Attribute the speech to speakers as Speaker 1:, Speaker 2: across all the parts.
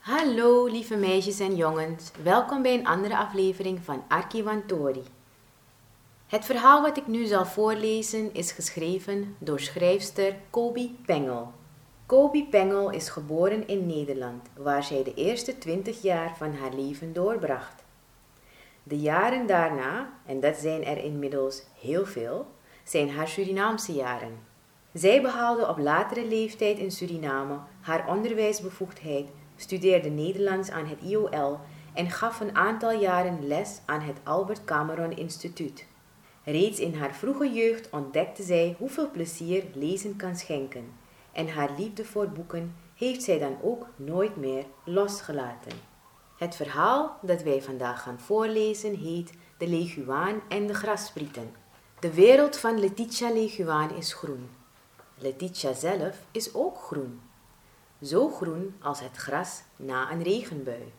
Speaker 1: Hallo lieve meisjes en jongens, welkom bij een andere aflevering van Arkiwantori. Het verhaal wat ik nu zal voorlezen is geschreven door schrijfster Kobi Pengel. Kobi Pengel is geboren in Nederland, waar zij de eerste 20 jaar van haar leven doorbracht. De jaren daarna, en dat zijn er inmiddels heel veel, zijn haar Surinaamse jaren. Zij behaalde op latere leeftijd in Suriname haar onderwijsbevoegdheid, studeerde Nederlands aan het IOL en gaf een aantal jaren les aan het Albert Cameron Instituut. Reeds in haar vroege jeugd ontdekte zij hoeveel plezier lezen kan schenken en haar liefde voor boeken heeft zij dan ook nooit meer losgelaten. Het verhaal dat wij vandaag gaan voorlezen heet De Leguaan en de Grassprieten. De wereld van Letitia Leguaan is groen. Letitia zelf is ook groen. Zo groen als het gras na een regenbui.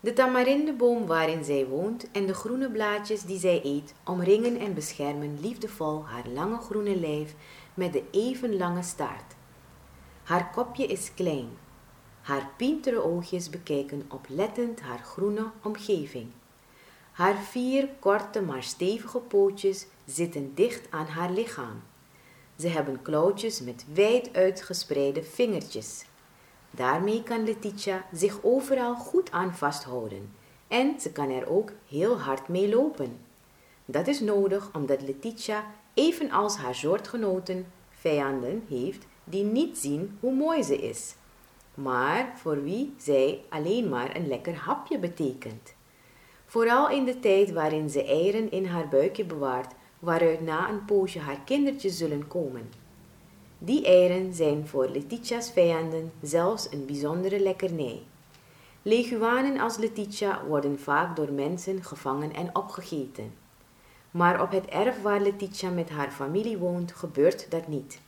Speaker 1: De tamarindeboom waarin zij woont en de groene blaadjes die zij eet omringen en beschermen liefdevol haar lange groene lijf met de even lange staart. Haar kopje is klein. Haar pintere oogjes bekijken oplettend haar groene omgeving. Haar vier korte maar stevige pootjes zitten dicht aan haar lichaam. Ze hebben klauwtjes met wijd uitgespreide vingertjes. Daarmee kan Letitia zich overal goed aan vasthouden en ze kan er ook heel hard mee lopen. Dat is nodig omdat Letitia, evenals haar soortgenoten, vijanden heeft die niet zien hoe mooi ze is, maar voor wie zij alleen maar een lekker hapje betekent. Vooral in de tijd waarin ze eieren in haar buikje bewaart, waaruit na een poosje haar kindertjes zullen komen. Die eieren zijn voor Letitia's vijanden zelfs een bijzondere lekkernij. Leguanen als Letitia worden vaak door mensen gevangen en opgegeten. Maar op het erf waar Letitia met haar familie woont, gebeurt dat niet.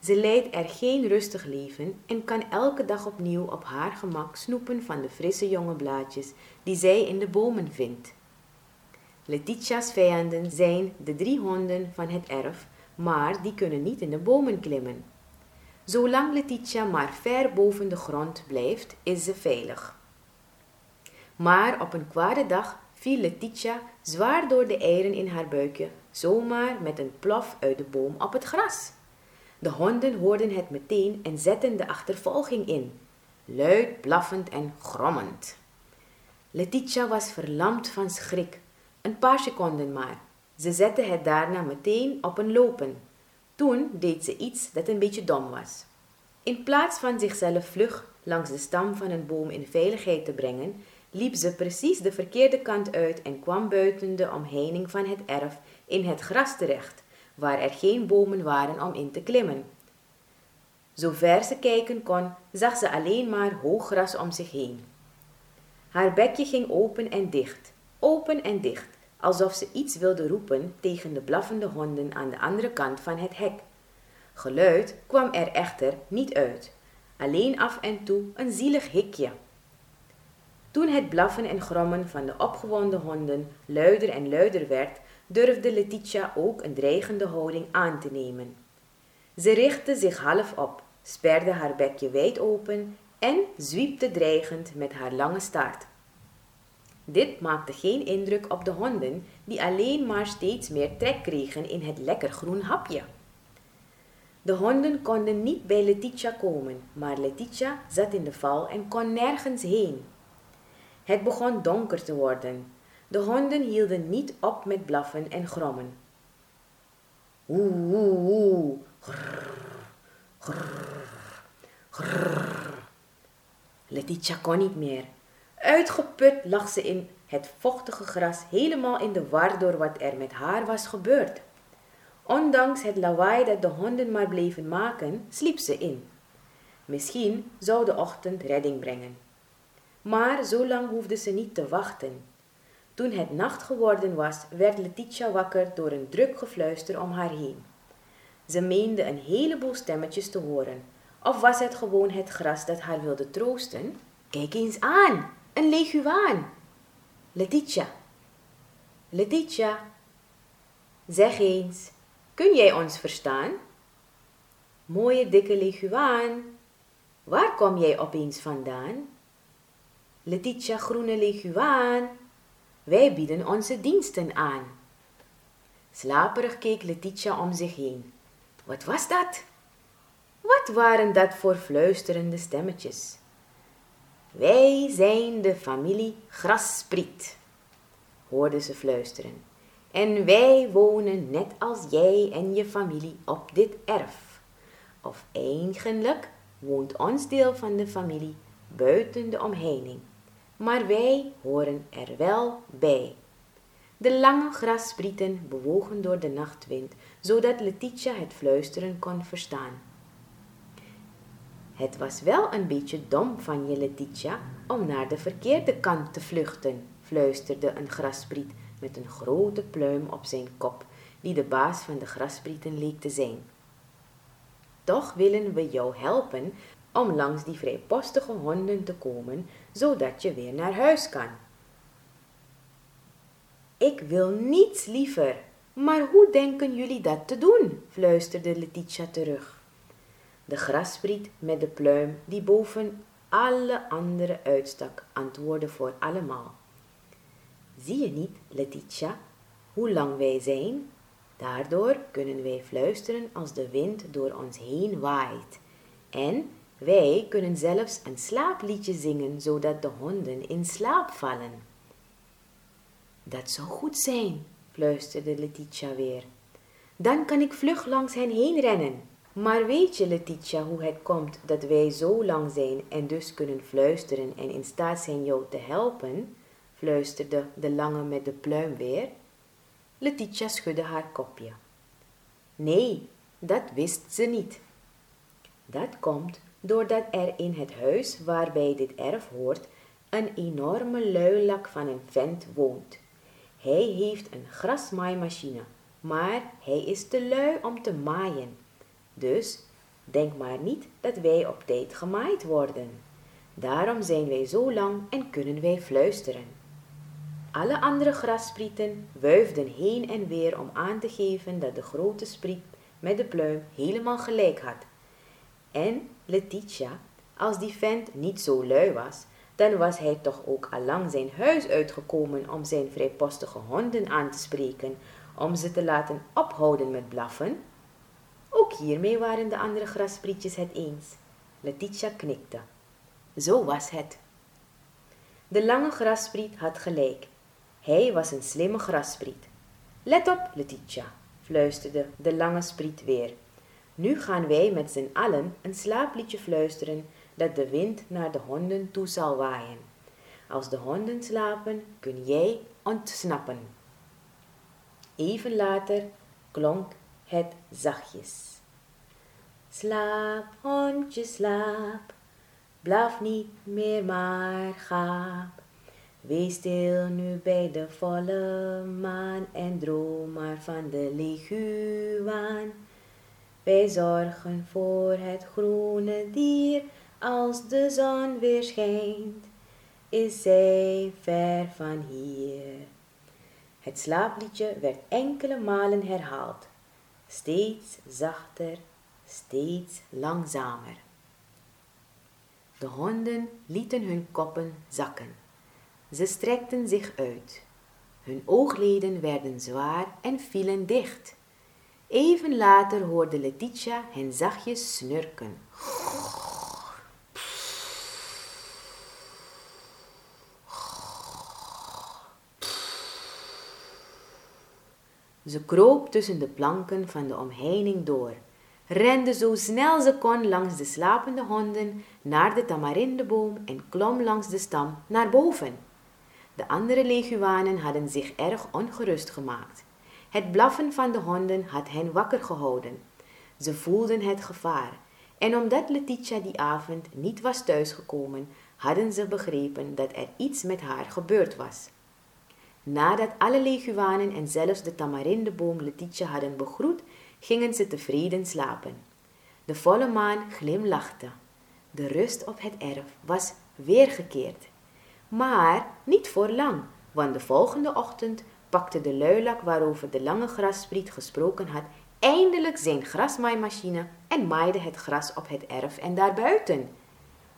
Speaker 1: Ze leidt er geen rustig leven en kan elke dag opnieuw op haar gemak snoepen van de frisse jonge blaadjes die zij in de bomen vindt. Letitia's vijanden zijn de drie honden van het erf, maar die kunnen niet in de bomen klimmen. Zolang Letitia maar ver boven de grond blijft, is ze veilig. Maar op een kwade dag viel Letitia zwaar door de eieren in haar buikje, zomaar met een plof uit de boom op het gras. De honden hoorden het meteen en zetten de achtervolging in, luid blaffend en grommend. Letitia was verlamd van schrik, een paar seconden maar. Ze zette het daarna meteen op een lopen. Toen deed ze iets dat een beetje dom was. In plaats van zichzelf vlug langs de stam van een boom in veiligheid te brengen, liep ze precies de verkeerde kant uit en kwam buiten de omheining van het erf in het gras terecht, waar er geen bomen waren om in te klimmen. Zover ze kijken kon, zag ze alleen maar hoog gras om zich heen. Haar bekje ging open en dicht, open en dicht, alsof ze iets wilde roepen tegen de blaffende honden aan de andere kant van het hek. Geluid kwam er echter niet uit, alleen af en toe een zielig hikje. Toen het blaffen en grommen van de opgewonden honden luider en luider werd, durfde Letitia ook een dreigende houding aan te nemen. Ze richtte zich half op, sperde haar bekje wijd open en zwiepte dreigend met haar lange staart. Dit maakte geen indruk op de honden, die alleen maar steeds meer trek kregen in het lekker groen hapje. De honden konden niet bij Letitia komen, maar Letitia zat in de val en kon nergens heen. Het begon donker te worden. De honden hielden niet op met blaffen en grommen. Oeh, oeh, oeh, grrr, grrr, grrr. Letitia kon niet meer. Uitgeput lag ze in het vochtige gras helemaal in de war door wat er met haar was gebeurd. Ondanks het lawaai dat de honden maar bleven maken, sliep ze in. Misschien zou de ochtend redding brengen. Maar zo lang hoefde ze niet te wachten. Toen het nacht geworden was, werd Letitia wakker door een druk gefluister om haar heen. Ze meende een heleboel stemmetjes te horen. Of was het gewoon het gras dat haar wilde troosten? Kijk eens aan, een leguaan. Letitia. Letitia. Zeg eens, kun jij ons verstaan? Mooie dikke leguaan. Waar kom jij opeens vandaan? Letitia Groene Leguaan, wij bieden onze diensten aan. Slaperig keek Letitia om zich heen. Wat was dat? Wat waren dat voor fluisterende stemmetjes? Wij zijn de familie Graspriet, hoorde ze fluisteren. En wij wonen net als jij en je familie op dit erf. Of eigenlijk woont ons deel van de familie buiten de omheining, maar wij horen er wel bij. De lange grassprieten bewogen door de nachtwind, zodat Letitia het fluisteren kon verstaan. Het was wel een beetje dom van je, Letitia, om naar de verkeerde kant te vluchten, fluisterde een graspriet met een grote pluim op zijn kop, die de baas van de grasprieten leek te zijn. Toch willen we jou helpen om langs die vrijpostige honden te komen, zodat je weer naar huis kan. Ik wil niets liever, maar hoe denken jullie dat te doen? fluisterde Letitia terug. De graspriet met de pluim die boven alle andere uitstak, antwoordde voor allemaal. Zie je niet, Letitia, hoe lang wij zijn? Daardoor kunnen wij fluisteren als de wind door ons heen waait. En wij kunnen zelfs een slaapliedje zingen, zodat de honden in slaap vallen. Dat zou goed zijn, fluisterde Letitia weer. Dan kan ik vlug langs hen heen rennen. Maar weet je, Letitia, hoe het komt dat wij zo lang zijn en dus kunnen fluisteren en in staat zijn jou te helpen? fluisterde de lange met de pluim weer. Letitia schudde haar kopje. Nee, dat wist ze niet. Dat komt doordat er in het huis waarbij dit erf hoort een enorme luilak van een vent woont. Hij heeft een grasmaaimachine, maar hij is te lui om te maaien. Dus denk maar niet dat wij op tijd gemaaid worden. Daarom zijn wij zo lang en kunnen wij fluisteren. Alle andere grassprieten wuifden heen en weer om aan te geven dat de grote spriet met de pluim helemaal gelijk had. En Letitia, als die vent niet zo lui was, dan was hij toch ook allang zijn huis uitgekomen om zijn vrijpostige honden aan te spreken, om ze te laten ophouden met blaffen. Ook hiermee waren de andere grasprietjes het eens. Letitia knikte. Zo was het. De lange graspriet had gelijk. Hij was een slimme graspriet. Let op, Letitia, fluisterde de lange spriet weer. Nu gaan wij met z'n allen een slaapliedje fluisteren dat de wind naar de honden toe zal waaien. Als de honden slapen, kun jij ontsnappen. Even later klonk het zachtjes. Slaap, hondje, slaap, blaf niet meer maar gaap. Wees stil nu bij de volle maan en droom maar van de leguaan. Wij zorgen voor het groene dier, als de zon weer schijnt, is zij ver van hier. Het slaapliedje werd enkele malen herhaald, steeds zachter, steeds langzamer. De honden lieten hun koppen zakken. Ze strekten zich uit. Hun oogleden werden zwaar en vielen dicht. Even later hoorde Letitia hen zachtjes snurken. Ze kroop tussen de planken van de omheining door, rende zo snel ze kon langs de slapende honden naar de tamarindeboom en klom langs de stam naar boven. De andere leguanen hadden zich erg ongerust gemaakt. Het blaffen van de honden had hen wakker gehouden. Ze voelden het gevaar. En omdat Letitia die avond niet was thuisgekomen, hadden ze begrepen dat er iets met haar gebeurd was. Nadat alle leguanen en zelfs de tamarindeboom Letitia hadden begroet, gingen ze tevreden slapen. De volle maan glimlachte. De rust op het erf was weergekeerd. Maar niet voor lang, want de volgende ochtend pakte de luilak waarover de lange grasspriet gesproken had, eindelijk zijn grasmaaimachine en maaide het gras op het erf en daarbuiten.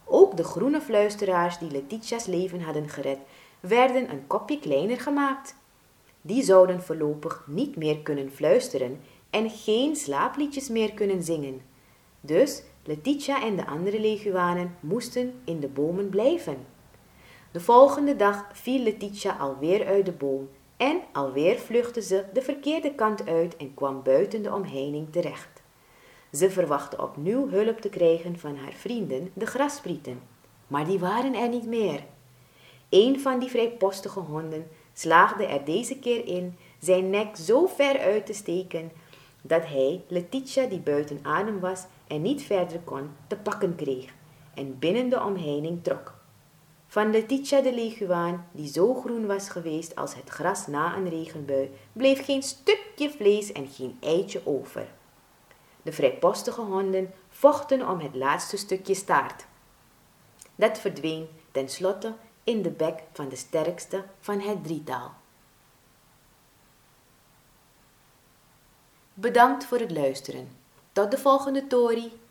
Speaker 1: Ook de groene fluisteraars die Letitia's leven hadden gered, werden een kopje kleiner gemaakt. Die zouden voorlopig niet meer kunnen fluisteren en geen slaapliedjes meer kunnen zingen. Dus Letitia en de andere leguanen moesten in de bomen blijven. De volgende dag viel Letitia alweer uit de boom en alweer vluchtte ze de verkeerde kant uit en kwam buiten de omheining terecht. Ze verwachtte opnieuw hulp te krijgen van haar vrienden, de grasprieten, maar die waren er niet meer. Een van die vrijpostige honden slaagde er deze keer in zijn nek zo ver uit te steken dat hij Letitia, die buiten adem was en niet verder kon, te pakken kreeg en binnen de omheining trok. Van Letitia de leguaan, die zo groen was geweest als het gras na een regenbui, bleef geen stukje vlees en geen eitje over. De vrijpostige honden vochten om het laatste stukje staart. Dat verdween tenslotte in de bek van de sterkste van het drietal. Bedankt voor het luisteren. Tot de volgende Tori.